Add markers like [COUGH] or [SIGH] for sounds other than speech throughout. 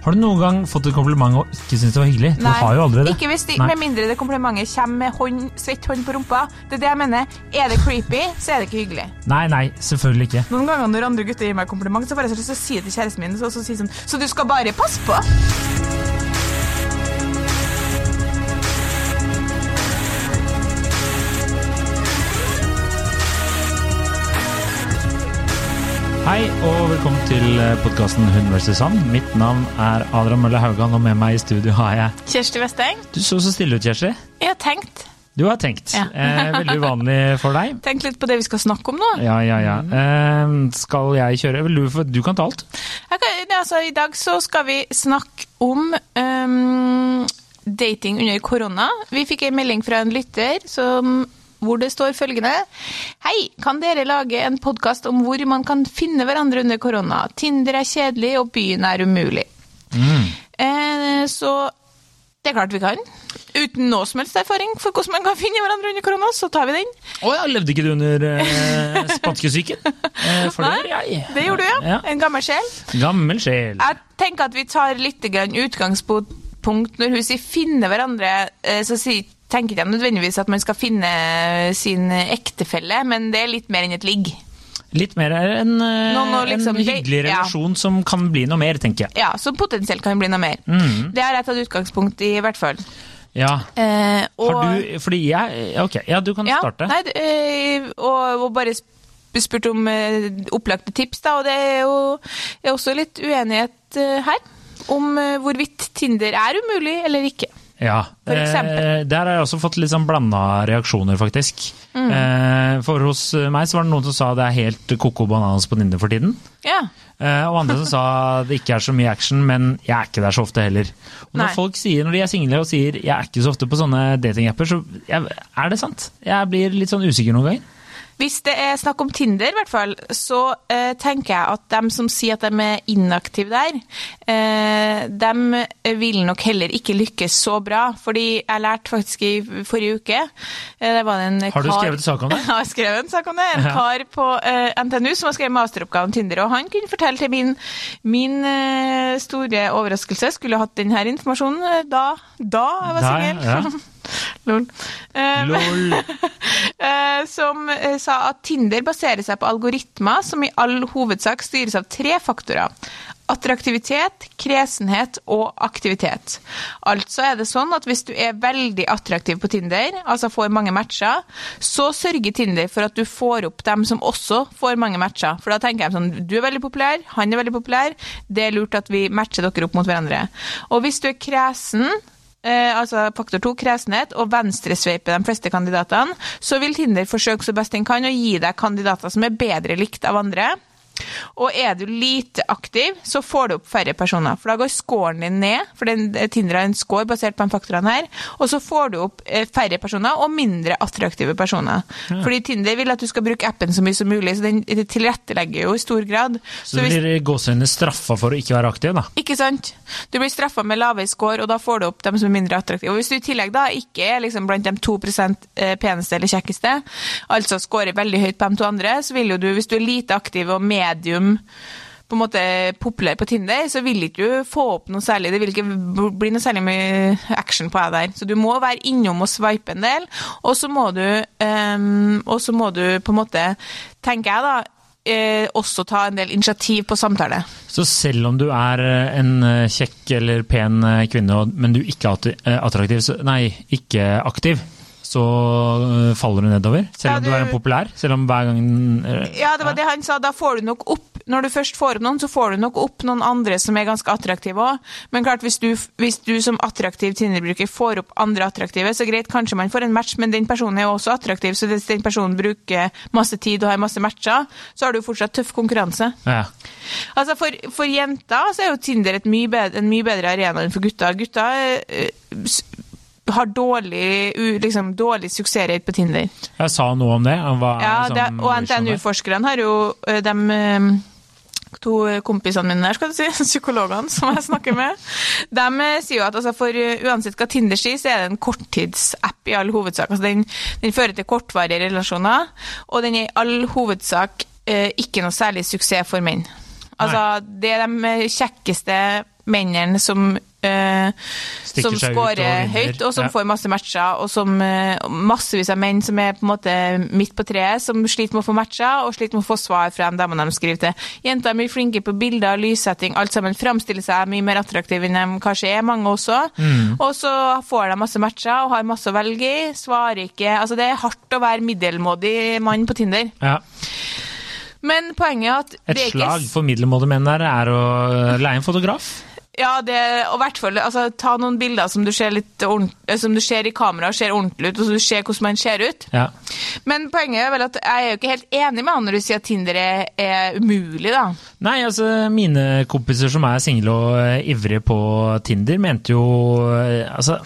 Har du noen gang fått et kompliment og ikke syntes det var hyggelig? Du har jo aldri det. Ikke hvis de, Nei. med mindre det komplimentet kommer med hånd, svett hånd på rumpa. Det er det jeg mener. Er det creepy, så er det ikke hyggelig. Nei, nei, selvfølgelig ikke. Noen ganger når andre gutter gir meg kompliment, så får jeg så lyst til å si det til kjæresten min. Så, så, si sånn, så du skal bare passe på. Hei og velkommen til podkasten Hun vs. Han. Mitt navn er Adrian Mølle Haugan, og med meg i studio har jeg Kjersti Westeng, Du så så stille ut, Kjersti. jeg har tenkt. Du har tenkt. Ja. eh, veldig uvanlig for deg. [LAUGHS] Tenk litt på det vi skal snakke om nå. Ja, ja, ja. Eh, skal jeg kjøre? Du, du kan ta alt. Kan, altså, I dag så skal vi snakke om um, dating under korona. Vi fikk en melding fra en lytter som, hvor det står følgende Hei, kan dere lage en podkast om hvor man kan finne hverandre under korona? Tinder er kjedelig, og byen er umulig. Eh, så det er klart vi kan. Uten noe som helst erfaring for hvordan man kan finne hverandre under korona, så tar vi den. Å ja, levde ikke du under eh, spanskesyken? Eh, for det jeg. Det gjorde du, ja. ja. En gammel sjel. Gammel sjel. Jeg tenker at vi tar litt utgangspunkt når hun sier 'finne hverandre', eh, så sier, tenker ikke nødvendigvis at man skal finne sin ektefelle, men det er litt mer enn et ligg. Litt mer en, no, no, liksom- en hyggelig ja. relasjon som kan bli noe mer, tenker jeg. Ja, som potensielt kan bli noe mer. Mm. Det har jeg tatt utgangspunkt i, i hvert fall. Ja. Eh, og, Har du Fordi jeg Ok, ja, du kan ja, starte. Nei, eh, og, og bare spurt om eh, opplagte tips, da, og det er jo er også litt uenighet eh, her. Om eh, hvorvidt Tinder er umulig eller ikke. Ja, eh, der har jeg også fått litt sånn blanda reaksjoner, faktisk. Mm. Eh, for hos meg så var det noen som sa det er helt koko bananas på Ninde for tiden. Ja. Eh, og andre som sa det ikke er så mye action, men jeg er ikke der så ofte heller. Og når Nei. folk sier, når de er single og sier jeg er ikke så ofte på sånne datingapper, så jeg, er det sant? Jeg blir litt sånn usikker noen ganger. Hvis det er snakk om Tinder, i hvert fall, så eh, tenker jeg at dem som sier at de er inaktive der, eh, de vil nok heller ikke lykkes så bra. Fordi jeg lærte faktisk i forrige uke eh, det var en Har du kar- skrevet sak om det? [LAUGHS] Jeg har skrevet en sak om det. En Ja. kar på eh, NTNU som har skrevet masteroppgave om Tinder, og han kunne fortelle til min, min eh, store overraskelse, skulle hatt denne informasjonen eh, da, da jeg var singel. [LAUGHS] Lol. Eh, Lol. [LAUGHS] eh, som eh, sa at Tinder baserer seg på algoritmer som i all hovedsak styres av tre faktorer. Attraktivitet, kresenhet og aktivitet. Altså er det sånn at hvis du er veldig attraktiv på Tinder, altså får mange matcher, så sørger Tinder for at du får opp dem som også får mange matcher. For da tenker jeg sånn, du er veldig populær, han er veldig populær, det er lurt at vi matcher dere opp mot hverandre. Og hvis du er kresen, Eh, altså faktor to, kresenhet, og venstresveipe de fleste kandidatene, så vil Tinder forsøke så best den kan å gi deg kandidater som er bedre likt av andre. Og er du lite aktiv, så får du opp færre personer. For da går scoren din ned, for den, Tinder har en score basert på de faktorene her. Og så får du opp eh, færre personer og mindre attraktive personer. Fordi Tinder vil at du skal bruke appen så mye som mulig, så den tilrettelegger jo i stor grad. Så du hvis- blir gåsehudene straffa for å ikke være aktiv, da? ikke sant? Du blir straffa med lavere score, og da får du opp dem som er mindre attraktive. Og hvis du i tillegg da ikke er liksom blant de 2% peneste eller kjekkeste, altså scorer veldig høyt på de to andre, så vil jo du, hvis du er lite aktiv og medium på en måte populær på Tinder, så vil ikke du få opp noe særlig. Det vil ikke bli noe særlig mye action på deg der. Så du må være innom og swipe en del, og så må du, um, og så må du på en måte, tenker jeg da, eh, også ta en del initiativ på samtale. Så selv om du er eh, en eh, kjekk eller pen eh, kvinne, men du ikke er attraktiv, nei, ikke aktiv, så eh, faller du nedover? Selv Ja, om du er en populær? Selv om hver gang eh, Ja, det var det han sa. Da får du nok opp Når du først får opp noen, så får du nok opp noen andre som er ganske attraktive òg. Men klart, hvis du, hvis du som attraktiv Tinder-bruker får opp andre attraktive, så greit, kanskje man får en match, men den personen er jo også attraktiv, så hvis den personen bruker masse tid og har masse matcher, så har du fortsatt tøff konkurranse. ja. Altså for, for jenter så er jo Tinder mye bedre, en mye bedre arena enn for gutter. Gutter eh, har dårlig, liksom, dårlig suksessrate på Tinder. Jeg sa noe om det. Hva Ja, liksom det, og? NTNU-forskerne har jo eh, de to kompisene mine der, skal du si, [LAUGHS] psykologene som jeg snakker med, de eh, sier jo at altså, for eh, uansett hva Tinder sier, så er det en korttidsapp i all hovedsak. Altså, den, den fører til kortvarige relasjoner, og den er i all hovedsak eh, ikke noe særlig suksess for menn. Altså, det er de kjekkeste mennene som eh, som seg og høyt, og som Ja. får masse matcher, og som eh, massevis av menn som er på en måte midt på treet, som sliter med å få matcher, og sliter med å få svar fra de damene de skriver til. Jenter er mye flinke på bilder, lyssetting, alt sammen framstiller seg mye mer attraktive enn de kanskje er, mange også. Mm. Og så får de masse matcher og har masse å velge i, svarer ikke Altså, det er hardt å være middelmådig mann på Tinder. Ja. Men poenget er at Et slag for middelmådige menn der er å leie en fotograf. Ja, det, og i hvert fall altså, ta noen bilder som du ser, litt eh, som du ser i kamera ser ordentlig ut, og så du ser hvordan man ser ut. Ja. Men poenget er vel at jeg er jo ikke helt enig med han når du sier at Tinder er, er umulig, da. Nei, altså mine kompiser som er single og eh, ivrige på Tinder, mente jo eh, Altså,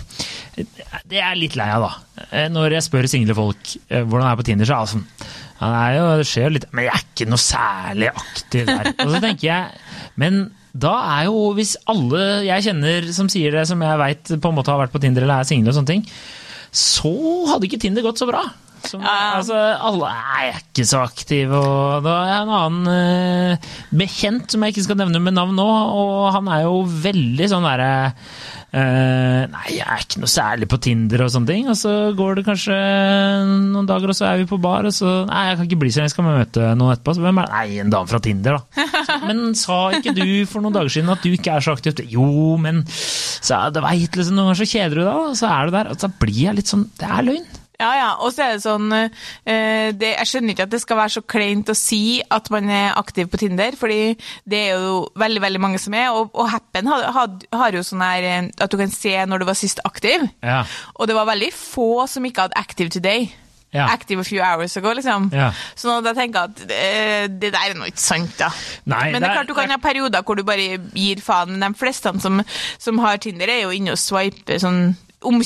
det er litt lei av, da. Når jeg spør single folk hvordan det er på Tinder, så er det sånn ja, det, jo, det skjer jo litt Men jeg er ikke noe særlig aktiv der. Og så tenker jeg Men da er jo, hvis alle jeg kjenner som sier det, som jeg veit på en måte har vært på Tinder eller er single og sånne ting, så hadde ikke Tinder gått så bra. Som, Ja. altså, alle er ikke så aktive, og da er en annen eh, bekjent som jeg ikke skal nevne med navn nå, og han er jo veldig sånn derre eh, Nei, jeg er ikke noe særlig på Tinder og sånne ting, og så går det kanskje noen dager, og så er vi på bar, og så Nei, jeg kan ikke bli så jeg skal møte noen etterpå. Så hvem er det? Nei, en dame fra Tinder, da. Så, men sa ikke du for noen dager siden at du ikke er så aktiv? Jo, men så det veit liksom, noen ganger så kjeder du deg, og så er du der, og så blir jeg litt sånn Det er løgn. Ja, ja, og så er det sånn eh, det, Jeg skjønner ikke at det skal være så kleint å si at man er aktiv på Tinder, fordi det er jo veldig veldig mange som er, og, og Happen har, had, har jo sånn her eh, at du kan se når du var sist aktiv, Ja. og det var veldig få som ikke hadde Active Today. Ja. Active a few hours ago, liksom. Ja. Så nå da tenker jeg at eh, det der er nå ikke sant, da. Nei, Men det det er- klart du kan ha perioder hvor du bare gir faen. Men de fleste som, som har Tinder, er jo inne og swiper sånn om,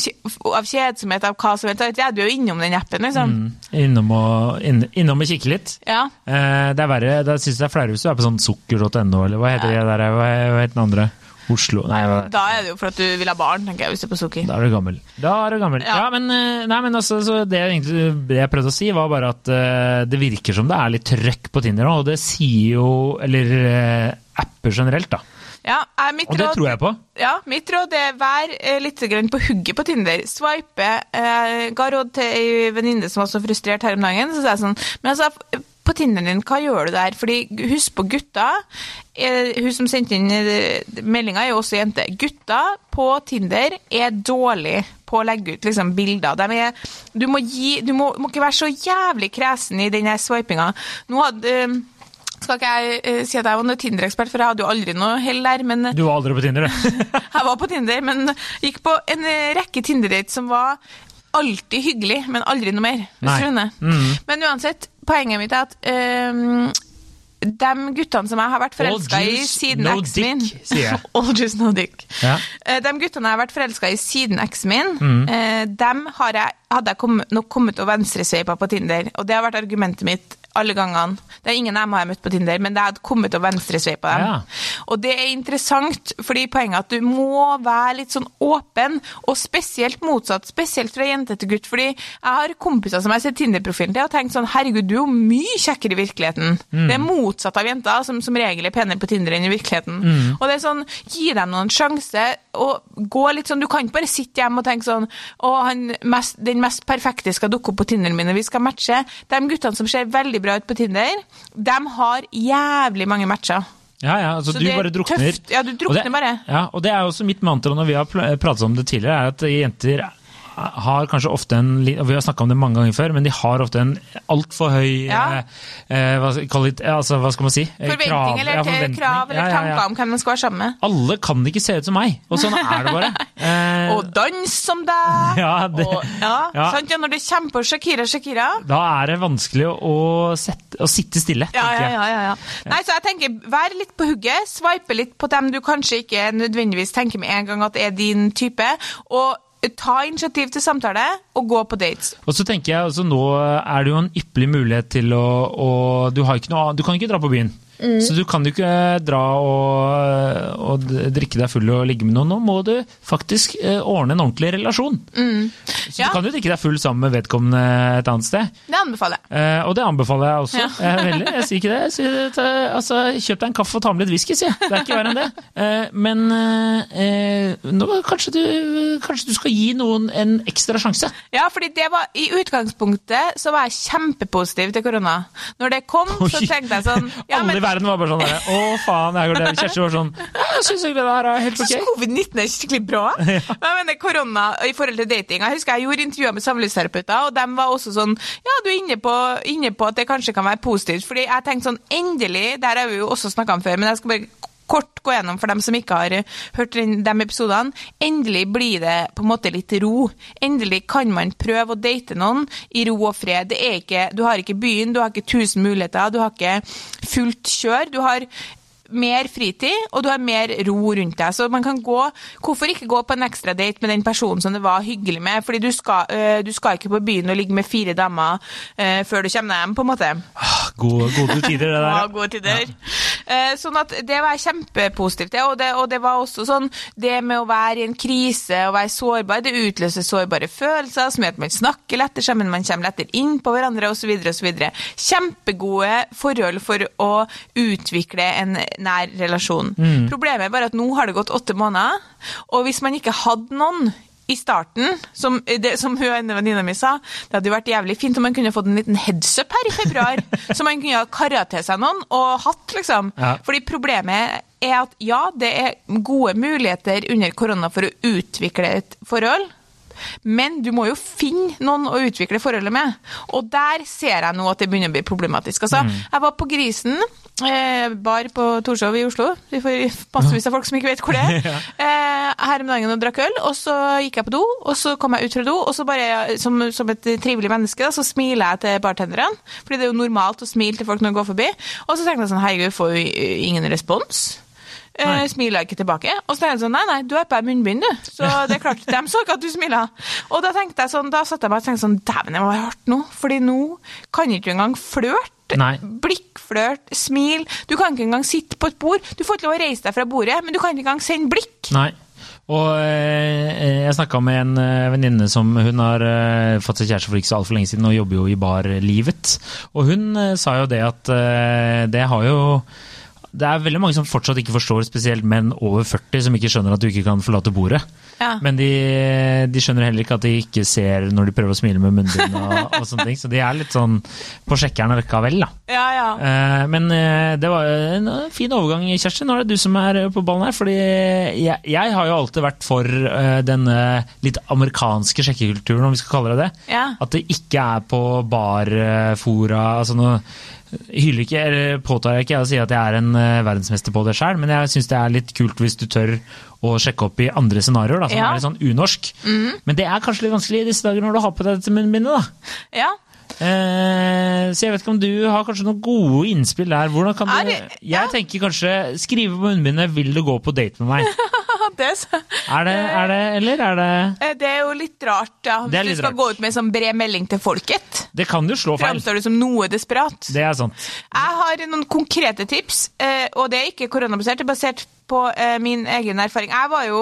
av kjedsomhet, av hva som helst. Ja, du er jo innom den appen, liksom. Innom og, inn, innom og kikke litt. Ja. Eh, det er verre, da syns jeg det er flauere hvis du er på sånn sukker.no, eller hva heter det der, hva hva heter den andre? Oslo? Nei? Da er det jo for at du vil ha barn, tenker jeg, hvis du er på sukker. Da er du gammel. Da er du gammel. Ja, Ja. men, eh, nei, men altså, så det, egentlig, det jeg prøvde å si, var bare at uh, det virker som det er litt trøkk på Tinder nå, og det sier jo Eller uh, apper generelt, da. Ja, er mitt Og det råd- tror jeg på. Ja, mitt råd er vær eh, litt på hugget på Tinder. Swipe. Eh, ga råd til ei venninne som var så frustrert her om dagen. Så sa jeg sånn Men altså, på Tinderen din, hva gjør du der? Fordi husk på gutta. Eh, hun som sendte inn eh, meldinga, er jo også jente. Gutta på Tinder er dårlig på å legge ut liksom, bilder. De er, du må, gi, du må, må ikke være så jævlig kresen i den swipinga. Nå hadde eh, skal ikke jeg eh, si at jeg var noe Tinder-ekspert, for jeg hadde jo aldri noe hell der. Men Du var aldri på Tinder, du. [LAUGHS] jeg var på Tinder, men gikk på en eh, rekke Tinder-dates som var alltid hyggelig, men aldri noe mer. Hvis du skjønner. Mhm. Men uansett, poenget mitt er at um, de guttene som jeg har vært forelska i siden no eksen min jeg. [LAUGHS] All juice, no dick. Eh, De guttene jeg har vært forelska i siden eksen min, Mhm. eh, dem har jeg, hadde jeg kom, nok kommet og venstresveipa på Tinder. Og det har vært argumentet mitt alle gangene. Det er ingen jeg har møtt på Tinder, men det hadde kommet opp venstresveipa dem. Ja. Og det er interessant, fordi poenget er at du må være litt sånn åpen, og spesielt motsatt, spesielt fra jente til gutt, fordi jeg har kompiser som jeg sett Tinder-profilen til og tenkt sånn, herregud, du er jo mye kjekkere i virkeligheten. Det er motsatt av jenter, som som regel er penere på Tinder enn i virkeligheten. Og det er sånn, gi dem noen sjanse, og gå litt sånn, du kan ikke bare sitte hjemme og tenke sånn, å, han mest, den mest perfekte skal dukke opp på Tinderen min, og vi skal matche. De guttene som ser veldig bra ut på Tinder, de har jævlig mange matcher. Ja, ja, altså Så du bare drukner. tøft. Ja, du drukner Og det, bare. Ja, og det er også mitt mantra når vi har pratet om det tidligere, er at jenter har kanskje ofte en Vi har snakka om det mange ganger før, men de har ofte en altfor høy Ja. eh, eh, hva, kvali- altså, hva skal man si? Eh, Forventning krav- eller ja, forventning. krav eller Ja, tanker om hvem man skal være sammen med. Alle kan ikke se ut som meg, og sånn er det bare. Eh, [LAUGHS] Og dans som deg! [LAUGHS] Ja, det- og. Sant, når du kommer på Shakira, Shakira. da er det vanskelig å, sette, å sitte stille, tenker jeg. ja, ja, ja. Nei, så jeg tenker, Vær litt på hugget, swipe litt på dem du kanskje ikke nødvendigvis tenker med en gang at er din type, og ta initiativ til samtale, og gå på dates. Og så tenker jeg, altså, Nå er det jo en ypperlig mulighet til å, å du, noe, du kan ikke dra på byen. Så du kan jo ikke dra og, og drikke deg full og ligge med noen. Nå må du faktisk eh, ordne en ordentlig relasjon. Så Mm. Ja. du kan jo drikke deg full sammen med vedkommende et annet sted. Det anbefaler jeg. Eh, og det anbefaler jeg også. Ja. [LAUGHS] Jeg, veldig, jeg sier ikke det. Jeg sier at, eh, altså, kjøp deg en kaffe og ta med litt whisky, sier jeg. Det er ikke verre enn det. Eh, men eh, nå, kanskje, du, kanskje du skal gi noen en ekstra sjanse? Ja, fordi det var, I utgangspunktet så var jeg kjempepositiv til korona. Når det kom, så tenkte jeg sånn ja, men verden var bare sånn der, Å, faen. Jeg går der. Kjersti var sånn Jeg syns egentlig det her er helt ok. Covid-19 er skikkelig bra. [LAUGHS] Men jeg mener korona i forhold til dating. Jeg husker jeg gjorde intervjuer med samlivsterapeuter, og de var også sånn Ja, du er inne på, inne på at det kanskje kan være positivt. Fordi jeg tenkte sånn Endelig, der har vi jo også snakka om før, men jeg skal bare kort gå gjennom for dem som ikke har hørt de episodene. Endelig blir det på en måte litt ro. Endelig kan man prøve å date noen i ro og fred. Ikke, du har ikke byen, du har ikke tusen muligheter, du har ikke fullt kjør. Du har mer fritid, og du har mer ro rundt deg. Så man kan gå Hvorfor ikke gå på en ekstra date med den personen som det var hyggelig med? Fordi du skal, øh, du skal ikke på byen og ligge med fire damer øh, før du kommer hjem, på en måte. Ah, Gode, gode tider, det [LAUGHS] Ja, der. gode tider. Ja. Sånn at det var kjempepositivt. kjempepositiv og det, og det var også sånn Det med å være i en krise og være sårbar, det utløser sårbare følelser, som gjør at man snakker lettere sammen, man kommer lettere inn på hverandre, osv., osv. Kjempegode forhold for å utvikle en nær relasjon. Problemet er bare at nå har det gått åtte måneder, og hvis man ikke hadde noen i starten, som, det, som hun ene venninna mi sa, det hadde jo vært jævlig fint om man kunne fått en liten heads up her i februar, [LAUGHS] så man kunne ha kara til seg noen og hatt, liksom. Ja. Fordi problemet er at ja, det er gode muligheter under korona for å utvikle et forhold. Men du må jo finne noen å utvikle forholdet med. Og der ser jeg nå at det begynner å bli problematisk. Altså, Jeg var på Grisen, bar på Torshov i Oslo. Vi får massevis av folk som ikke vet hvor det er. [LAUGHS] eh, her om dagen og drakk øl, og så gikk jeg på do, og så kom jeg ut fra do, og så bare som, som et trivelig menneske, da, så smiler jeg til bartenderne. Fordi det er jo normalt å smile til folk når de går forbi. Og så tenkte jeg sånn, herregud, får jo ingen respons. Eh, smiler ikke tilbake. Og så tenkte jeg sånn, nei, nei, du har på deg munnbind, du. Så det er klart, [LAUGHS] de så ikke at du smila. Og da tenkte jeg sånn, da satte jeg meg og tenkte sånn, dæven, det må være hardt nå. Fordi nå kan ikke du engang flørte. Nei. Blikkflørt, smil. Du kan ikke engang sitte på et bord. Du får ikke lov å reise deg fra bordet, men du kan ikke engang sende blikk. Nei. Og eh, jeg snakka med en eh, venninne som hun har eh, fått seg kjæreste for ikke så altfor lenge siden, og jobber jo i barlivet. Og hun eh, sa jo det at eh, det har jo det er veldig mange som fortsatt ikke forstår, spesielt menn over 40, som ikke skjønner at du ikke kan forlate bordet. Ja. Men de, de skjønner heller ikke at de ikke ser når de prøver å smile med munnbind og, [LAUGHS] og sånne ting. Så de er litt sånn på sjekkeren likevel, da. Ja, ja. Uh, Men uh, det var en fin overgang, Kjersti. Nå er det du som er på ballen her. fordi jeg, jeg har jo alltid vært for uh, denne litt amerikanske sjekkekulturen, om vi skal kalle det det. Ja. At det ikke er på barfora altså nå hyller ikke, eller påtar jeg ikke å si at jeg er en eh, verdensmester på det sjøl, men jeg syns det er litt kult hvis du tør å sjekke opp i andre scenarioer, da, som Ja. er litt sånn unorsk. Men det er kanskje litt vanskelig i disse dager når du har på deg dette munnbindet, da. ja. Eh, så jeg vet ikke om du har kanskje noen gode innspill der. Hvordan kan du det- ja. Jeg tenker kanskje skrive på munnbindet 'Vil du gå på date med meg'? [LAUGHS] det, er så- Er det, er det eller er det Eh, det er jo litt rart, ja. Hvis du skal rart. gå ut med en sånn bred melding til folket, Det kan jo slå feil. framstår du som noe desperat. Det er sant. Jeg har noen konkrete tips, eh, og det er ikke koronabasert, det er basert på eh, min egen erfaring. Jeg var jo,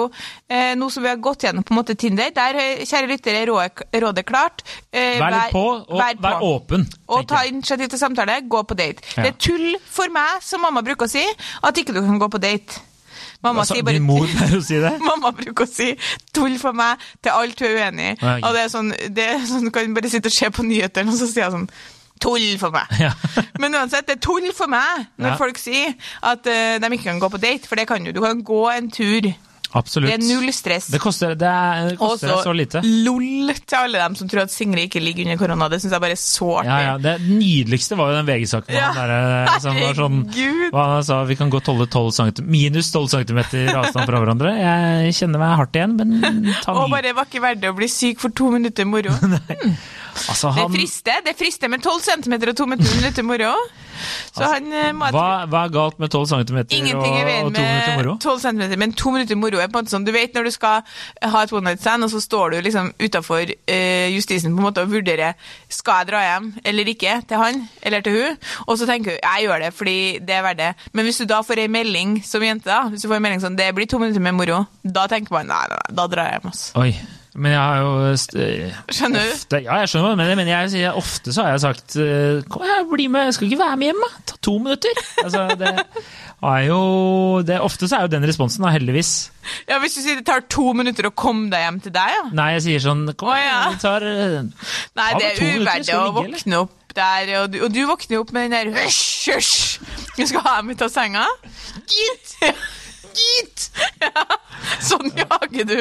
eh, nå som vi har gått gjennom på en måte Tinder, der, eh, kjære lyttere, er rådet, klart. Eh, Vær litt på, og vær, på. åpen. Og ta initiativ til samtale, gå på date. Ja. Det er tull for meg, som mamma bruker å si, at ikke du kan gå på date. Mamma Altså, sier bare Din mor pleier å si det? [LAUGHS] Mamma bruker å si 'tull for meg' til alt hun er uenig i. Og det er sånn, det er sånn, du kan bare sitte og se på nyhetene, og så sier jeg sånn 'tull for meg'. Ja. [LAUGHS] Men uansett, det er tull for meg når Ja. folk sier at uh, de ikke kan gå på date, for det kan du. Du kan gå en tur. Absolutt. Det er null stress. Det koster, det er, det Og Også, så lite. lol til alle dem som tror at single ikke ligger under korona. Det syns jeg bare er så artig. Ja, ja. Det nydeligste var jo den VG-saken. Ja. han der, som var sånn, hva han sa, Vi kan godt holde 12 cm, minus 12 cm avstand fra hverandre. Jeg kjenner meg hardt igjen, men ta Og bare var ikke verdt det å bli syk for to minutter moro. [LAUGHS] Altså, Det frister det frister med 12 cm og to minutter moro. Så han eh, må Hva, hva er galt med 12 cm og, og to minutter moro? 12 cm, men to minutter moro er på en måte sånn Du vet når du skal ha et one night stand, og så står du liksom utafor uh, justisen på en måte og vurderer skal jeg dra hjem eller ikke til han eller til hun, og så tenker du jeg gjør det fordi det er verdt det. Men hvis du da får ei melding som jente, da, hvis du får en melding sånn det blir to minutter med moro, da tenker man nei, nei, nei da drar jeg hjem. Altså. Oi. Men jeg har jo Skjønner du? Ofte, ja, jeg skjønner hva du mener, men jeg, sier- ofte så har jeg sagt eh, Kom her, bli med, jeg skal ikke være med hjem, da. Ta to minutter. Altså, det er jo det, Ofte så er jo den responsen, da, heldigvis. Ja, Hvis du sier det tar to minutter å komme deg hjem til deg, ja. Nei, jeg sier sånn Kom, Å, ja. det tar eh, Nei, det er uverdig å ligge, våkne opp der, og du, og du våkner opp med den der hysj, hysj, du skal ha dem ut av senga. Gitt! Gitt! Ja. Sånn jager du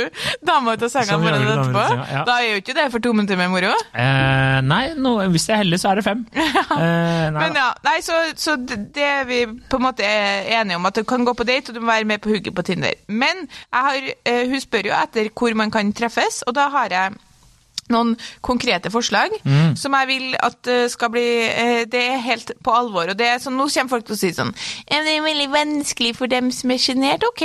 dama ut av senga Sånn morgenen etterpå. senga, ja. Da er jo ikke det for to minutter med moro. eh, Nei, no, hvis jeg er heldig, så er det fem. [LAUGHS] Eh, nei, Men ja, nei, så, så det er vi på en måte er enige om, at du kan gå på date, og du må være med på hugget på Tinder. Men jeg har, eh, hun spør jo etter hvor man kan treffes, og da har jeg noen konkrete forslag Mm. som jeg vil at eh, skal bli eh, Det er helt på alvor. Og det er sånn, nå kommer folk til å si sånn Det er veldig vanskelig for dem som er sjenert. Ok,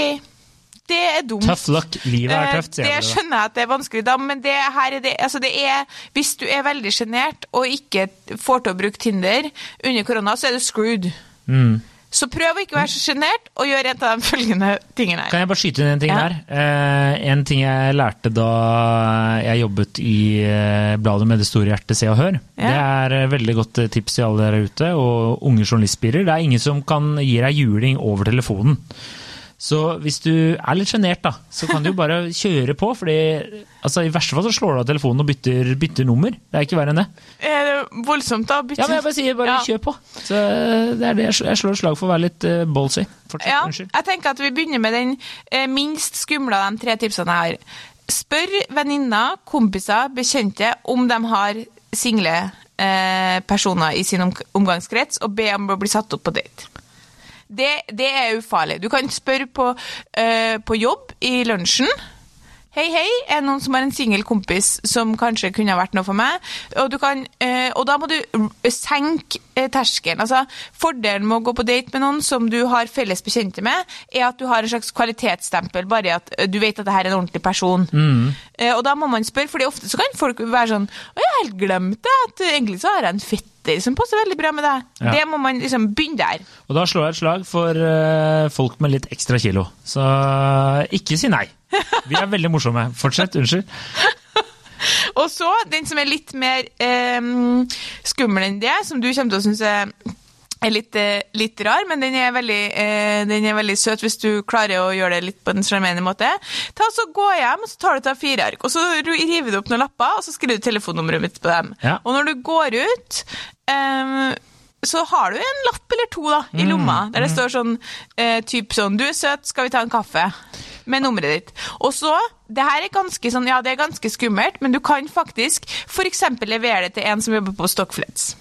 det er dumt. Tough luck. Livet er Eh, tøft, sier Det jeg. skjønner jeg at det er vanskelig, da, men det her er det, altså det er, hvis du er veldig sjenert og ikke får til å bruke Tinder under korona, så er du screwed. Mm. Så prøv å ikke være så sjenert, og gjør en av de følgende tingene Kan jeg bare skyte inn en ting Ja. der? Eh, en ting jeg lærte da jeg jobbet i eh, bladet med det store hjertet Se og Hør. Ja. Det er eh, veldig godt eh, tips til alle der ute, og unge journalistbiler. Det er ingen som kan gi deg juling over telefonen. Så hvis du er litt sjenert, da, så kan du jo bare [LAUGHS] kjøre på. fordi altså, I verste fall så slår du av telefonen og bytter, bytter nummer. Det er ikke verre enn det. Er det voldsomt, da? Bytter... Ja, men jeg bare sier bare Ja. kjør på. Så eh, Det er det jeg slår- jeg slår et slag for å være litt uh, ballsy. Fortsett. Ja, Unnskyld. jeg tenker at vi begynner med den eh, minst skumle av de tre tipsene jeg har. Spør venninner, kompiser, bekjente om de har single eh, personer i sin omgangskrets, og be om å bli satt opp på date. Det, det er ufarlig. Du kan spørre på, uh, på jobb i lunsjen. Hei, hei, er det noen som har en singel kompis som kanskje kunne ha vært noe for meg? Og, du kan, eh, og da må du senke eh, terskelen. Altså, fordelen med å gå på date med noen som du har felles bekjente med, er at du har en slags kvalitetsstempel, bare at du vet at det her er en ordentlig person. Eh, og da må man spørre, for ofte så kan folk være sånn Å, jeg har helt glemt det, at egentlig så har jeg en fetter som passer veldig bra med deg. Ja. Det må man liksom begynne der. Og da slår jeg et slag for uh, folk med litt ekstra kilo. Så eh, ikke si nei. Vi er veldig morsomme. Fortsett. Unnskyld. [LAUGHS] Og så den som er litt mer um, skummel enn det, som du kommer til å synes er er litt, eh, litt rar, men den er, veldig, eh, den er veldig søt hvis du klarer å gjøre det litt på en sjarmerende måte. Ta så Gå hjem, så tar du til A4-ark, og så river du opp noen lapper, og så skriver du telefonnummeret mitt på dem. Ja. Og når du går ut eh, så har du en lapp eller to da, Mm, i lomma, der det står sånn, eh, typ sånn, du er søt, skal vi ta en kaffe? Med nummeret ditt. Og så, det her er ganske sånn, ja det er ganske skummelt, men du kan faktisk eksempel levere det til en som jobber på Stockflets.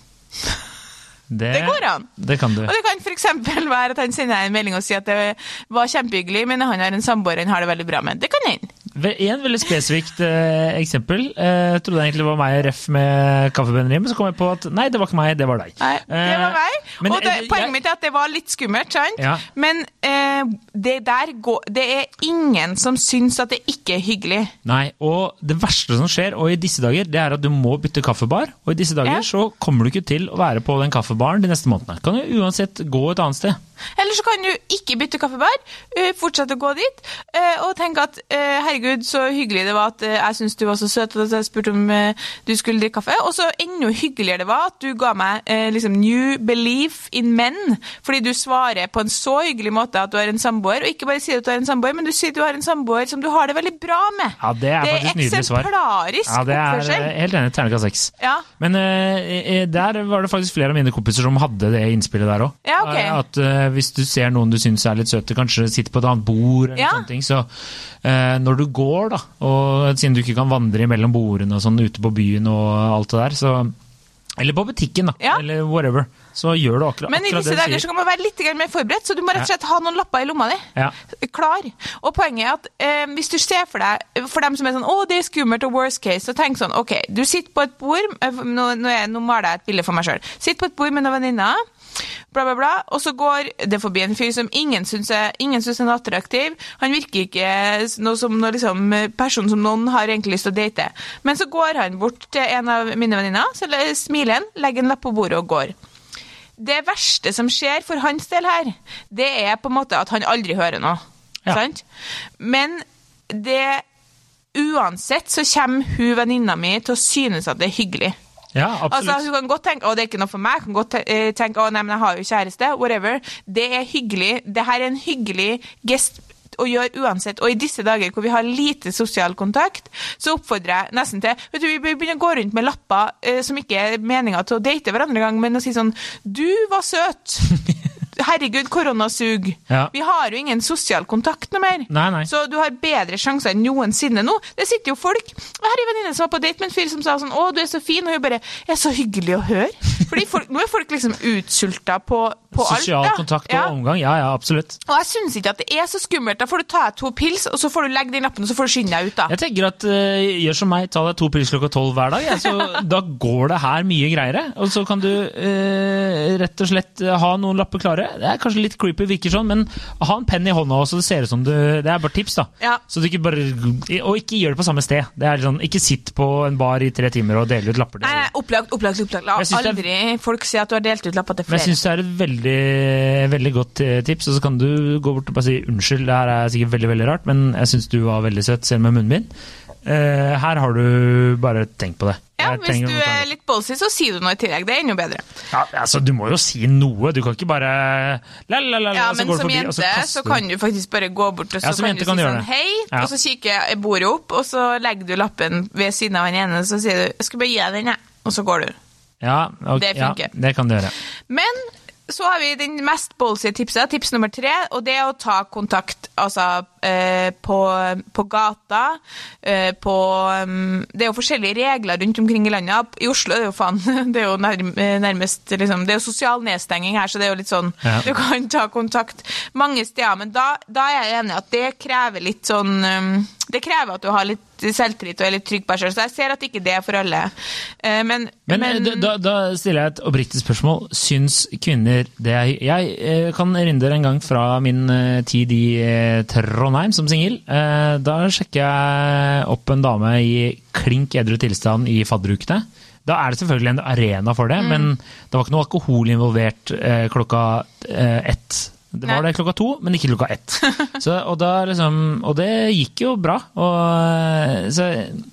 Det, Det går an. Det kan du. Og det kan eksempel være at han sender en melding og sier at det var kjempehyggelig, men han har en samboer han har det veldig bra med. Det kan hende. En veldig spesifikt eh, eksempel. Eh, jeg trodde egentlig det var meg Ref med kaffebønner men så kom jeg på at nei, det var ikke meg, det var deg. Nei, det var meg. Eh, og det, eh, poenget jeg- mitt er at det var litt skummelt, sant? Ja. Men eh, det der går Det er ingen som syns at det ikke er hyggelig. Nei, og det verste som skjer, og i disse dager, det er at du må bytte kaffebar. Og i disse dager Ja. så kommer du ikke til å være på den kaffebaren de neste månedene. Kan du uansett gå et annet sted. Eller så kan du ikke bytte kaffebar, eh, fortsette å gå dit, eh, og tenke at eh, herregud, så hyggelig det var at eh, jeg syntes du var så søt at jeg spurte om eh, du skulle drikke kaffe. Og så enda hyggeligere det var at du ga meg eh, liksom new belief in men, fordi du svarer på en så hyggelig måte at du har en samboer, og ikke bare sier at du har en samboer, men du sier at du har en samboer som du har det veldig bra med. Ja, det er faktisk nydelig svar. eksemplarisk Ja, det er oppførsel. helt enig. Terningkast seks. Ja. Men eh, der var det faktisk flere av mine kompiser som hadde det innspillet der òg. Ja, okay. At uh, hvis du ser noen du syns er litt søte, kanskje sitter på et annet bord, eller Ja. sånne ting, så uh, når du går, da, og siden du ikke kan vandre mellom bordene og sånn ute på byen og alt det der, så Eller på butikken, da. Ja. Eller whatever. Så gjør du akkurat, Men i disse det dager så kan man være litt mer forberedt, så du må rett og slett ha noen lapper i lomma di. Ja. Klar. Og poenget er at eh, hvis du ser for deg, for dem som er sånn, å det er skummelt og worst case, så tenk sånn, ok, du sitter på et bord, eh, nå, nå, er, nå maler jeg et bilde for meg selv, sitter på et bord med noen venninner, Bla, bla, bla. Og så går det forbi en fyr som ingen syns er, ingen synes er attraktiv. Han virker ikke noe som noe liksom, person som noen har egentlig lyst til å date. Men så går han bort til en av mine venninner, så smiler han, legger en lapp på bordet og går det verste som skjer for hans del her, det er på en måte at han aldri hører noe. Ja. Sant? Men det Uansett så kommer hun venninna mi til å synes at det er hyggelig. Ja, Altså. Hun kan godt tenke å, det er ikke noe for meg. Hun kan godt eh, tenke å, nei, men jeg har jo kjæreste. Whatever. Det er hyggelig. Det her er en hyggelig gest å gjøre uansett. Og i disse dager hvor vi har lite sosial kontakt, så oppfordrer jeg nesten til vet du, Vi begynner å gå rundt med lapper eh, som ikke er meninga til å date hverandre engang, men å si sånn Du var søt! [LAUGHS] Herregud, koronasug. Ja. Vi har jo ingen sosial kontakt noe mer. Nei, nei. Så du har bedre sjanser enn noensinne nå. Det sitter jo folk og Her er en venninne som var på date med en fyr som sa sånn 'Å, du er så fin', og hun bare 'Er så hyggelig å høre'. Fordi folk, nå er folk liksom utsulta på, på alt. Sosial da. kontakt og Ja. omgang, ja ja, absolutt. Og jeg syns ikke at det er så skummelt. Da får du ta deg to pils, og så får du legge den lappen, og så får du skynde deg ut, da. Jeg tenker at uh, gjør som meg, ta deg to pils klokka tolv hver dag. Ja, så [LAUGHS] da går det her mye greiere. Og så kan du uh, rett og slett eh, ha noen lapper klare. Det er kanskje litt creepy, virker sånn, men ha en penn i hånda også, det ser ut som du Det er bare tips, da. Ja. Så du ikke bare Og ikke gjør det på samme sted. Det er sånn, Ikke sitt på en bar i tre timer og dele ut lapper. Nei, opplagt, opplagt, opplagt. La aldri folk si at du har delt ut lapper til flere. Men jeg synes det er et veldig, veldig godt eh, tips, og så kan du gå bort og bare si unnskyld, det her er sikkert veldig veldig rart, men jeg syns du var veldig søt selv med munnbind. Uh, her har du bare tenkt på det. Ja, Jeg Hvis du er litt ballsy, så sier du noe i tillegg. Det er enda bedre. ja, altså, Du må jo si noe, du kan ikke bare la, la, la, la, Ja, og så går du forbi, og jente så så, kaster du. kan du faktisk bare gå bort og så Ja, kan du si du sånn det. hei, Ja. og så kikker jeg bordet opp, og så legger du lappen ved siden av han ene, og så sier du 'jeg skal bare gi deg den', jeg. Og så går du. Ja, okay, Det ja, det kan du gjøre. Men så har vi den mest ballsy tipset, tips nummer tre, og det er å ta kontakt altså, eh, på, på gata, eh, på um, Det er jo forskjellige regler rundt omkring i landet. I Oslo er det jo faen [LAUGHS] Det er jo nærmest liksom, Det er jo sosial nedstenging her, så det er jo litt sånn Ja. Du kan ta kontakt mange steder, men da, da er jeg enig at det krever litt sånn um, Det krever at du har litt selvtillit og er litt trygg på seg sjøl, så jeg ser at ikke det er for alle. Men, men, Men, eh, da, da stiller jeg et oppriktig spørsmål. Syns kvinner det er Jeg eh, kan erindre en gang fra min eh, tid i eh, Trondheim som singel. Eh, da sjekker jeg opp en dame i klink edru tilstand i fadderukene. Da er det selvfølgelig en arena for Mm. det, men det var ikke noe alkohol involvert eh, klokka eh, ett. Det var det klokka to, men ikke klokka ett. [LAUGHS] Så, og, da liksom, og det gikk jo bra. Og, eh, så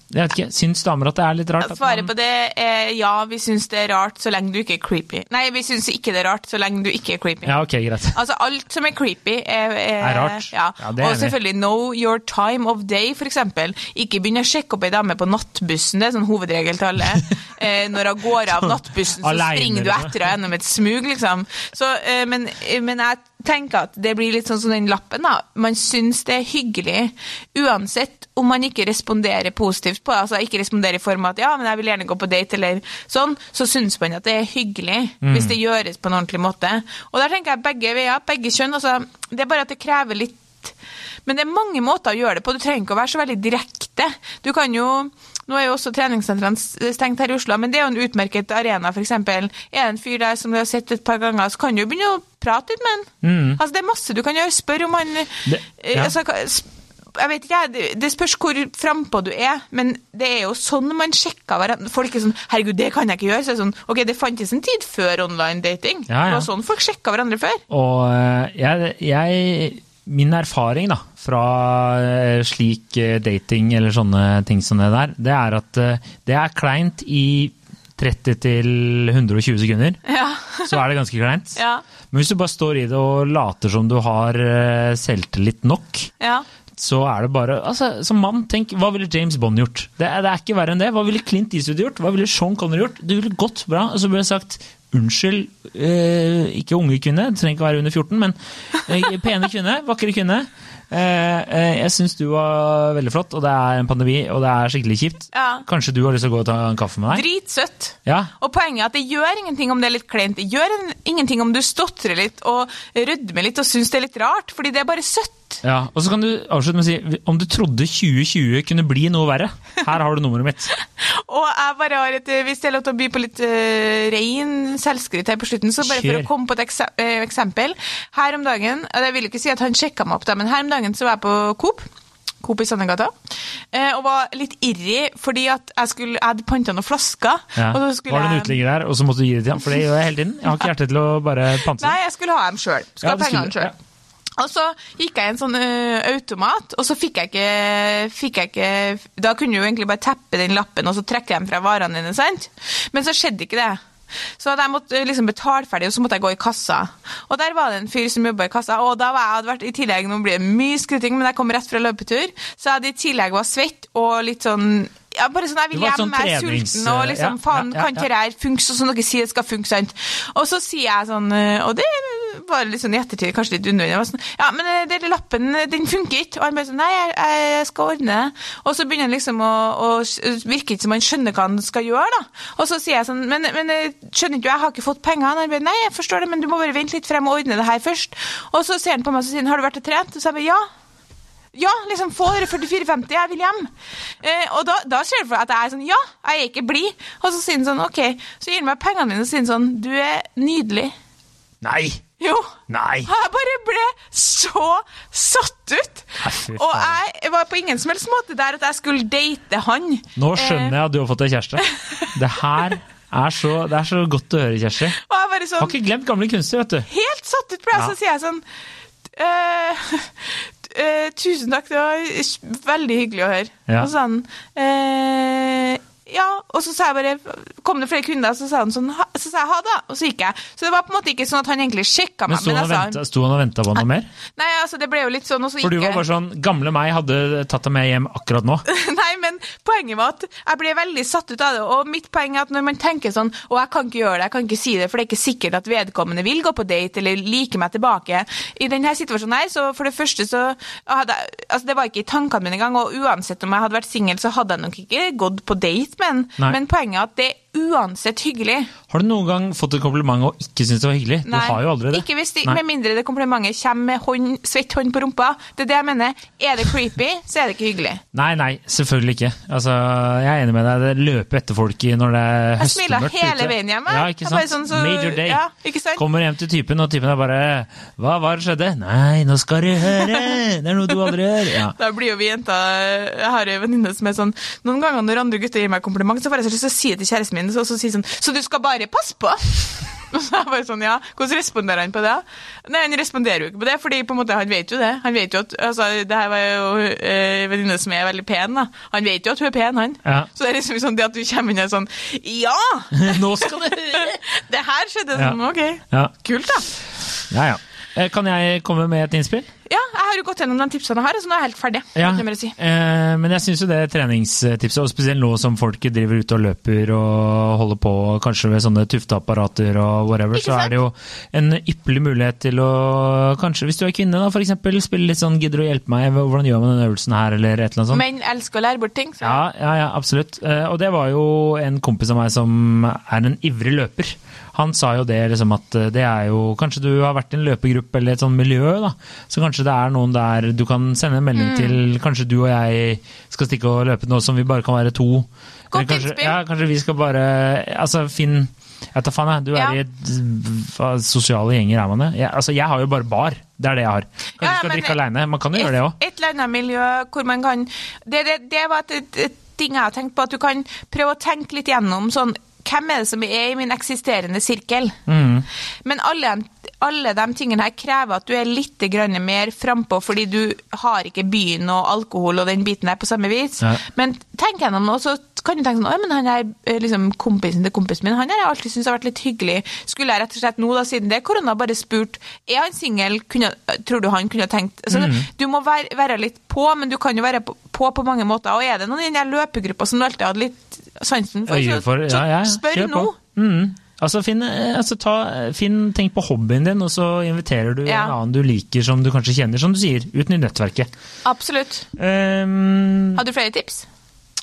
jeg vet ikke, syns damer at det er litt rart? Svaret på det er ja, vi syns det er rart så lenge du ikke er creepy. Nei, vi syns ikke det er rart så lenge du ikke er creepy. Ja, ok, greit. Altså, alt som er creepy, er, er, Er rart. Ja. Ja, det er og selvfølgelig know your time of day, eksempel. Ikke begynn å sjekke opp ei dame på nattbussen, det er sånn hovedregel til alle. [LAUGHS] eh, når hun går av nattbussen, så Alene, springer du liksom. etter henne gjennom et smug, liksom. Så, eh, men, men jeg tenker at det blir litt sånn som den lappen, da. Man syns det er hyggelig uansett om man ikke responderer positivt på det. Altså ikke responderer i form av at ja, men jeg vil gjerne gå på date, eller sånn. Så syns man at det er hyggelig hvis det gjøres på en ordentlig måte. Og der tenker jeg begge veier, begge kjønn. Altså, det er bare at det krever litt men det er mange måter å gjøre det på. Du trenger ikke å være så veldig direkte. Du kan jo Nå er jo også treningssentrene stengt her i Oslo, men det er jo en utmerket arena, f.eks. Er det en fyr der som du har sett et par ganger, så kan du jo begynne å prate litt med han. Altså, det er masse du kan gjøre. Spør om han Mm. Det- eh, ja. altså, jeg vet ikke, det- spørs hvor frampå du er, men det er jo sånn man sjekker hverandre. Folk er sånn 'herregud, det kan jeg ikke gjøre'. Så er det sånn, ok, det fantes en tid før online dating. Ja, ja. Det var sånn folk sjekka hverandre før. Og eh, jeg, jeg Min erfaring da, fra eh, slik eh, dating eller sånne ting som det der, det er at eh, det er kleint i 30 til 120 sekunder. Ja. [LAUGHS] Så er det ganske kleint. Ja. Men hvis du bare står i det og later som du har selvtillit nok, ja. så er det bare altså, Som mann, tenk hva ville James Bond gjort? Det er, det er ikke verre enn det. Hva ville Clint Eastwood gjort? Hva ville Sean Connery gjort? Det ville gått bra. Og så ble jeg sagt unnskyld, eh, ikke unge kvinne, det trenger ikke være under 14, men eh, pene kvinne, vakre kvinne. Eh, jeg syns du var veldig flott, og det er en pandemi, og det er skikkelig kjipt. Ja. Kanskje du har lyst til å gå og ta en kaffe med deg? Dritsøtt. Ja, Og poenget er at det gjør ingenting om det er litt kleint. Det gjør ingenting om du stotrer litt og rødmer litt og syns det er litt rart, fordi det er bare søtt. Ja, og så kan du avslutte med å si om du trodde 2020 kunne bli noe verre. Her har du nummeret mitt. [LAUGHS] Og jeg bare har et, hvis det er lov til å by på litt uh, rein selvskritt her på slutten, så bare for å komme på et ekse eh, eksempel. Her om dagen, og jeg vil ikke si at han sjekka meg opp, da, men her om dagen så var jeg på Coop. Coop i Sandegata. eh, Og var litt irri fordi at jeg, skulle, jeg hadde panta noen flasker. Ja. Var det en uteligger der, og så måtte du gi det til ham? For det gjør jeg hele tiden. Jeg har ikke [LAUGHS] hjerte til å bare pante Nei, jeg skulle ha dem sjøl. Ja, Skulle ha det pengene sjøl. Og så gikk jeg i en sånn ø, automat, og så fikk jeg, ikke, fikk jeg ikke Da kunne du jo egentlig bare teppe den lappen, og så trekke dem fra varene dine, sant? Men så skjedde ikke det. Så jeg måtte liksom betale ferdig, og så måtte jeg gå i kassa. Og der var det en fyr som jobba i kassa, og da var jeg hadde vært i tillegg Nå blir det mye skryting, men jeg kom rett fra løpetur, så jeg hadde i tillegg var svett og litt sånn ja, bare sånn, Jeg vil hjem, jeg er sulten, og liksom, ja, faen, ja, ja, kan ikke det her funke sånn som dere sier det skal funke, sant? Og så sier jeg sånn, og det var litt sånn i ettertid kanskje litt unødvendig, jeg sånn, ja, men øh, den lappen, øh, den funker ikke. Og han bare sånn, nei, jeg, jeg skal ordne det. Og så begynner han liksom å, å virke ikke som han skjønner hva han skal gjøre, da. Og så sier jeg sånn, men, men øh, skjønner ikke du, jeg har ikke fått penger. Han bare, nei, jeg forstår det, men du må bare vente litt frem og ordne det her først. Og så ser han på meg og sier har du vært og trent? Og så jeg bare, ja. Ja, liksom få dere 44,50, jeg vil hjem. Eh, og da, da ser du for deg at jeg er sånn, ja, jeg er ikke blid. Og så sier han sånn, ok, så gir han meg pengene mine og sier sånn, du er nydelig. Nei! Jo. Nei! Jeg bare ble så satt ut. Nei, Og jeg var på ingen som helst måte der at jeg skulle date han. Nå skjønner jeg at du har fått deg kjæreste. Det her er så, det er så godt å høre, Kjersti. Sånn, Har ikke glemt gamle kunster, vet du. helt satt ut ble jeg, Ja. så sier jeg sånn «Eh, eh, Tusen takk, det var veldig hyggelig å høre. Ja. Og sånn eh, Ja, og så sa jeg bare Kom det flere kunder, så sa han sånn ha, Så sa jeg ha det, og så gikk jeg. Så det var på en måte ikke sånn at han egentlig sjekka Men meg. og jeg sa- venta- sto han og venta på noe mer? Nei, altså, det ble jo litt sånn, og så gikk For du var bare sånn Gamle meg hadde tatt deg med hjem akkurat nå. [LAUGHS] Nei, men poenget var at jeg ble veldig satt ut av det. Og mitt poeng er at når man tenker sånn Å, jeg kan ikke gjøre det, jeg kan ikke si det, for det er ikke sikkert at vedkommende vil gå på date eller like meg tilbake. I denne situasjonen her, så for det første så hadde jeg Altså, det var ikke i tankene mine engang, og uansett om jeg hadde vært singel, så hadde jeg nok ikke gått på date Nei. Men poenget er at det uansett hyggelig. Har du noen gang fått et kompliment og ikke syntes det var hyggelig? Du har jo aldri det. Ikke hvis de, Nei. med mindre det komplimentet kommer med hånd, svett hånd på rumpa. Det er det jeg mener. Er det creepy, så er det ikke hyggelig. Nei, nei, selvfølgelig ikke. Altså, jeg er enig med deg. Det løper etter folk i når det er Jeg smiler hele veien hjemme. Ja, ikke sant? sånn så- Major day. ja, ikke sant? Kommer hjem til typen, og typen er bare Hva var det skjedde? Nei, nå skal du høre! Det er noe du aldri gjør. Ja. Da blir jo vi jenter Jeg har en venninne som er sånn Noen ganger når andre gutter gir meg kompliment, så får jeg så lyst til å si det til kjæresten min, og så sier sånn Så du skal bare passe på? [LAUGHS] Og så er jeg bare sånn, ja, Hvordan responderer han på det? Nei, Han responderer jo ikke på det, fordi på en måte han vet jo det. Han vet jo at, altså, Det her var jo eh, en venninne som er veldig pen. da. Han vet jo at hun er pen, han. Ja. Så det er liksom sånn det at du kommer inn og sånn Ja! [LAUGHS] Nå skal du! [LAUGHS] Det her skjedde Ja. sånn, ok. Ja, Kult, da. ja. ja. Eh, Kan jeg komme med et innspill? Ja, jeg har jo gått gjennom de tipsene jeg har, så nå er jeg helt ferdig. Ja, jeg si. eh, men jeg syns jo det treningstipset, og spesielt nå som folk driver ute og løper og holder på kanskje ved sånne tufteapparater og whatever, så er det jo en ypperlig mulighet til å kanskje, hvis du er kvinne da, eksempel, spille litt sånn 'gidder du hjelpe meg', hvordan gjør man den øvelsen her, eller et eller annet sånt. Menn elsker å lære bort ting. Så. Ja, ja, ja, absolutt. Eh, Og det var jo en kompis av meg som er en ivrig løper. Han sa jo det, liksom at eh, det er jo Kanskje du har vært i en løpegruppe eller et sånt miljø, da. Så kanskje det er noen der du kan sende en melding Mm. til Kanskje du og jeg skal stikke og løpe nå som vi bare kan være to. Godt kanskje, innspill. ja, kanskje vi skal bare Altså, Finn jeg tar faen, jeg. Du er Ja. i et hva, sosiale gjenger, er man det? Jeg, altså, jeg har jo bare bar. Det er det jeg har. Kanskje Ja, du skal drikke aleine. Man kan jo gjøre det òg. Et, et eller annet miljø hvor man kan Det, det, det var et, et, et ting jeg har tenkt på, at du kan prøve å tenke litt gjennom sånn Hvem er det som er i min eksisterende sirkel? Mm. Men alle, alle de tingene her krever at du er litt mer frampå, fordi du har ikke byen og alkohol og den biten der på samme vis. Ja. Men tenk gjennom og så kan du tenke sånn Oi, men han er eh, liksom kompisen til kompisen min. Han har jeg alltid syntes har vært litt hyggelig. Skulle jeg rett og slett nå, da, siden det er korona, bare spurt Er han singel? Tror du han kunne tenkt altså, Du må være, være litt på, men du kan jo være på på, på mange måter. Og er det noen i den løpegruppa som du alltid hadde litt sansen for, Øye for så, ja, ja, spør nå. Mm. Altså, finn, eh, altså ta, finn, tenk på hobbyen din, og så inviterer du Ja. en annen du liker som du kanskje kjenner, som du sier. Utnytt nettverket. Absolutt. Um, Har du flere tips?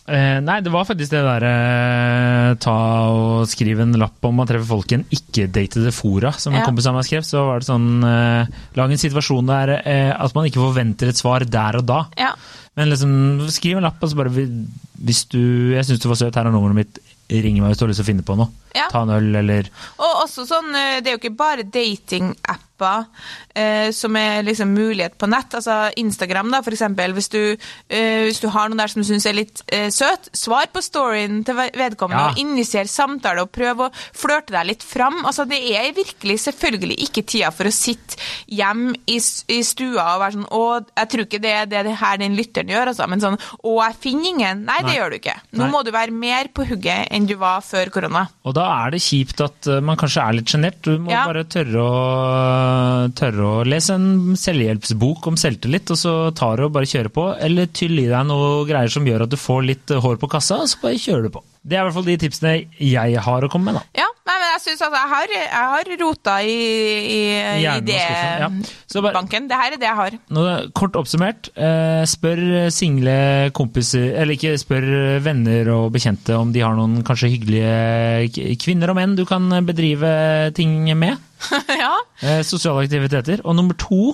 Uh, nei, det var faktisk det derre uh, ta og skrive en lapp om man treffer folk i en ikke-datede fora, som en Ja. kompis av meg skrev. Så var det sånn uh, Lag en situasjon der at man ikke forventer et svar der og da. Ja. Men liksom, skriv en lapp, og så bare Hvis du Jeg syns du var søt, her er nummeret mitt. Ring meg hvis du har lyst til å finne på noe. Ja. Ta en øl, eller Og også sånn, eh, det er jo ikke bare datingapper eh, som er liksom mulighet på nett. Altså Instagram, da, for eksempel. Hvis du, eh, hvis du har noen der som du syns er litt eh, søt, svar på storyen til vedkommende Ja. og initier samtale og prøv å flørte deg litt fram. Altså Det er virkelig selvfølgelig ikke tida for å sitte hjem i, i stua og være sånn Å, jeg tror ikke det er det, det her den lytteren gjør, altså. Men sånn Å, jeg finner ingen. Nei, det gjør du ikke. Nå Nei. må du være mer på hugget enn du var før korona. Og da er det kjipt at eh, man kanskje er litt sjenert. Du må Ja. bare tørre å, tørre å lese en selvhjelpsbok om selvtillit, og så tar du og bare kjører på. Eller tyll i deg noe greier som gjør at du får litt hår på kassa, og så bare kjører du på. Det er i hvert fall de tipsene jeg har å komme med, da. Ja, nei, men jeg synes at jeg har, jeg har rota i, i, i det ja. Så bare- banken. Det her er det jeg har. Nå, kort oppsummert, eh, spør single kompiser, eller ikke spør venner og bekjente om de har noen kanskje hyggelige kvinner og menn du kan bedrive ting med. [LAUGHS] ja. Eh, sosiale aktiviteter. Og nummer to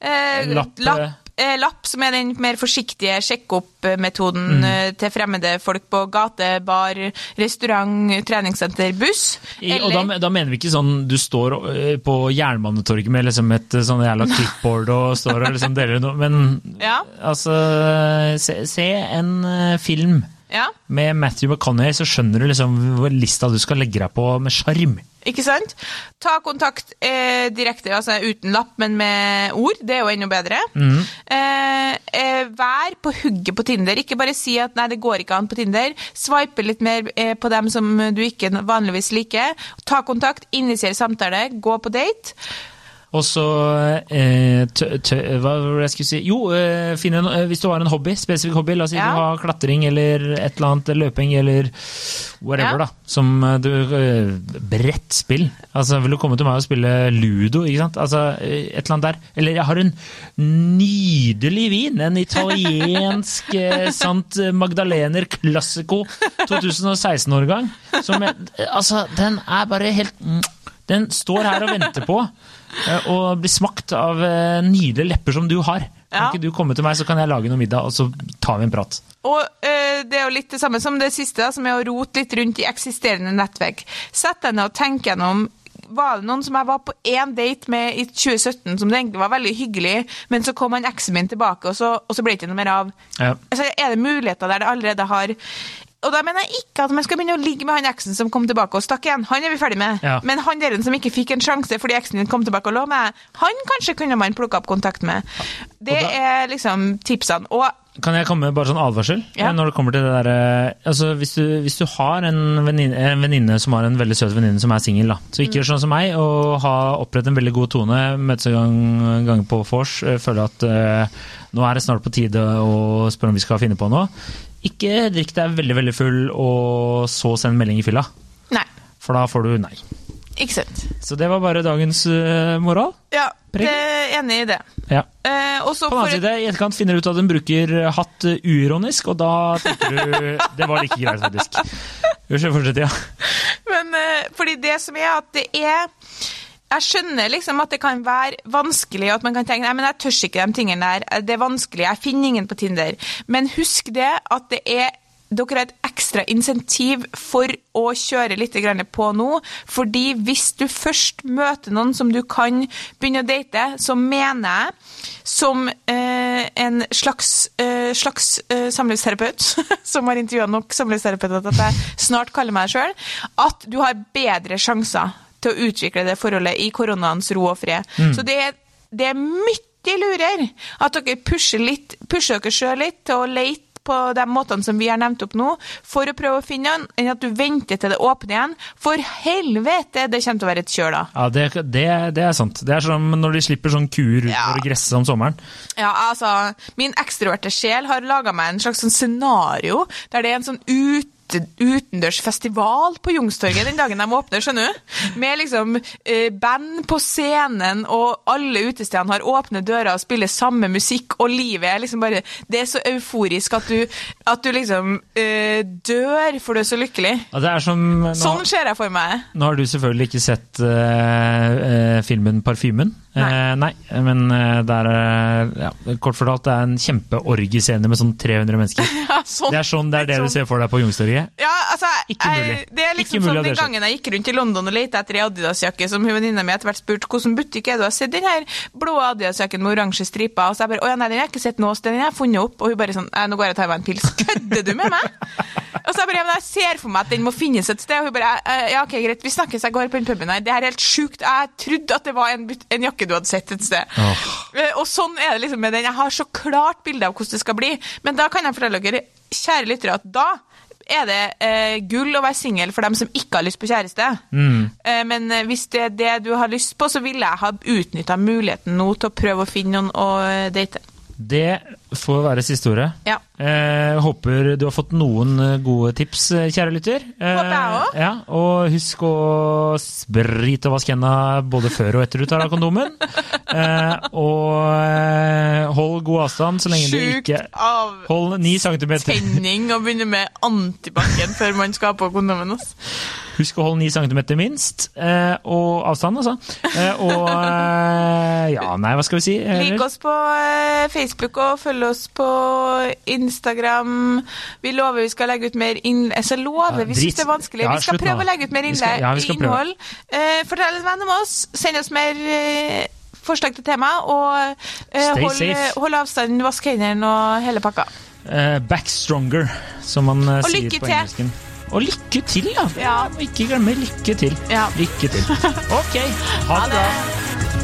Eh, Lapp, lapp, lapp, som er den mer forsiktige sjekk-opp-metoden Mm. eh, til fremmede folk på gate, bar, restaurant, treningssenter, buss. I, og da, da mener vi ikke sånn du står eh, på Jernbanetorget med liksom et eh, sånn jævla clipboard og står og liksom deler noe, men Ja. altså se, se en eh, film Ja, med Matthew McConaughey, så skjønner du liksom hvor lista du skal legge deg på med sjarm. ikke sant? Ta kontakt eh, direkte, altså uten lapp, men med ord. Det er jo enda bedre. Mm. Eh, eh, vær på hugget på Tinder. Ikke bare si at 'nei, det går ikke an på Tinder'. Swipe litt mer eh, på dem som du ikke vanligvis liker. Ta kontakt, initier samtale, gå på date. Og så eh, Hva var det jeg skulle si? Jo, eh, en, eh, hvis du har en hobby, spesifikk hobby, la oss si Ja. du har klatring eller et eller annet, løping eller whatever, Ja. da. Som eh, du Brettspill. Altså, vil du komme til meg og spille ludo, ikke sant? Altså, et eller annet der. Eller jeg har en nydelig vin, en italiensk [LAUGHS] Sant Magdalener Classico 2016-årgang. Som jeg, altså, den er bare helt Den står her og venter på og å bli smakt av eh, nydelige lepper som du har. Kan Ja. ikke du komme til meg, så kan jeg lage noe middag, og så tar vi en prat. Og øh, det er jo litt det samme som det siste, som er å rote litt rundt i eksisterende nettverk. Sett deg ned og tenk gjennom var det noen som jeg var på én date med i 2017 som det egentlig var veldig hyggelig, men så kom han eksen min tilbake, og så, og så ble det ikke noe mer av. Ja. Altså, er det muligheter der det allerede har Og da mener jeg ikke at man skal begynne å ligge med han eksen som kom tilbake og stakk igjen. Han er vi ferdig med. Ja. Men han der som ikke fikk en sjanse fordi eksen din kom tilbake og lå med, han kanskje kunne man plukke opp kontakt med. Det da- er liksom tipsene. Og Kan jeg komme med bare sånn advarsel? Ja. Når det kommer til det der, eh, altså hvis, du, hvis du har en venninne, som har en veldig søt venninne som er singel, så ikke gjør sånn som meg og ha opprett en veldig god tone, møtes en gang, gang på vors, eh, føle at uh, nå er det snart på tide å spørre om vi skal finne på noe. Ikke drikk deg veldig veldig full og så send melding i fylla, Nei. for da får du nei. Ikke sant. Så det var bare dagens eh, moral. Ja, det er enig i det. Ja. Eh, og så På den annen side, i etterkant finner du ut at hun bruker hatt eh, uironisk, og da tenker du [LAUGHS] Det var like greit, faktisk. Fortsett, ja. Men eh, fordi det som er at det er jeg skjønner liksom at det kan være vanskelig, at man kan tenke nei, men jeg tør ikke de tingene der. Det er vanskelig, jeg finner ingen på Tinder. Men husk det at det er dere har et ekstra insentiv for å kjøre litt på nå. Fordi hvis du først møter noen som du kan begynne å date, så mener jeg, som eh, en slags, eh, slags eh, samlivsterapeut, [LAUGHS] som har intervjua nok samlivsterapeuter til at jeg snart kaller meg det sjøl, at du har bedre sjanser til å utvikle det forholdet i koronaens ro og fred. Så det er, det er mye lurer at dere pusher, litt, pusher dere sjøl litt til å leite på de måtene som vi har nevnt opp nå, for å prøve å finne den, enn at du venter til det åpner igjen. For helvete, det kommer til å være et kjør da. ja det, det, det er sant. Det er som når de slipper sånn kuer ut Ja. for å gresse om sommeren. Ja, altså, min ekstroverte sjel har laga meg en slags sånn scenario der det er en sånn ut ute, utendørs på Youngstorget den dagen de åpner, skjønner du? Med liksom eh, band på scenen, og alle utestedene har åpne dører og spiller samme musikk, og livet er liksom bare Det er så euforisk at du, at du liksom eh, dør, for du er så lykkelig. Er som, nå, Sånn ser jeg for meg. nå har du selvfølgelig ikke sett eh, eh, filmen 'Parfymen'. Nei. Eh, nei, men eh, det er eh, ja, Kort fortalt, det er en kjempeorgiescene med sånn 300 mennesker. [LAUGHS] Ja, sånn. Det er sånn det er det du Sånn. ser for deg på Youngstorget. Ja, altså, Ikke jeg, mulig. det er Ikke liksom mulig som det den gangen jeg gikk rundt i London og lette etter ei Adidas-jakke, som venninna mi etter hvert spurte hvilken butikk er det du har sett den her blå Adidas-jakken med oransje striper, og så jeg bare å ja, nei, den har jeg ikke sett nå, sted, den har jeg funnet opp, og hun bare sånn nå går jeg og tar meg en pils. [LAUGHS] Kødder du med meg? Og så jeg bare ja, men jeg ser for meg at den må finnes et sted, og hun bare «Eh, ja, ok, greit, vi snakkes, jeg går på den puben her. Det her er helt sjukt. Jeg trodde at det var en, en jakke du hadde sett et sted. Eh, Og sånn er det liksom med den. Jeg har så klart bilde av hvordan det skal bli. Men da kan jeg fortelle dere, kjære lyttere, at da er det eh, gull å være singel for dem som ikke har lyst på kjæreste. Eh, men eh, hvis det er det du har lyst på, så ville jeg ha utnytta muligheten nå til å prøve å finne noen å date. Det får være siste ordet. Ja. Eh, håper du har fått noen eh, gode tips, eh, kjære lytter. Eh, Håper jeg også. Ja, og husk å sprite og vaske hendene både før og etter du tar av kondomen. Eh, og eh, hold god avstand så lenge du Sjukt ikke av Hold ni centimeter tenning å begynne med antibac-en før man skal ha på kondomen. Også. Husk å holde ni centimeter minst. Eh, og avstand, altså. Eh, og Ja, nei, hva skal vi si? Lik oss på Facebook og følg oss på Instagram. Vi lover vi skal legge ut mer innlegg. Altså, lover, Ja, vi syns det er vanskelig. Vi skal prøve å legge ut mer innhold. Eh, fortell en venn om oss. Send oss mer eh, forslag til tema. Og eh, hold, hold avstanden, vask hendene og hele pakka. back stronger, som man sier på engelsken. Og lykke til, ja! Ja. Ikke glemme lykke til. Ja. Lykke til. [LAUGHS] Ok, ha det bra.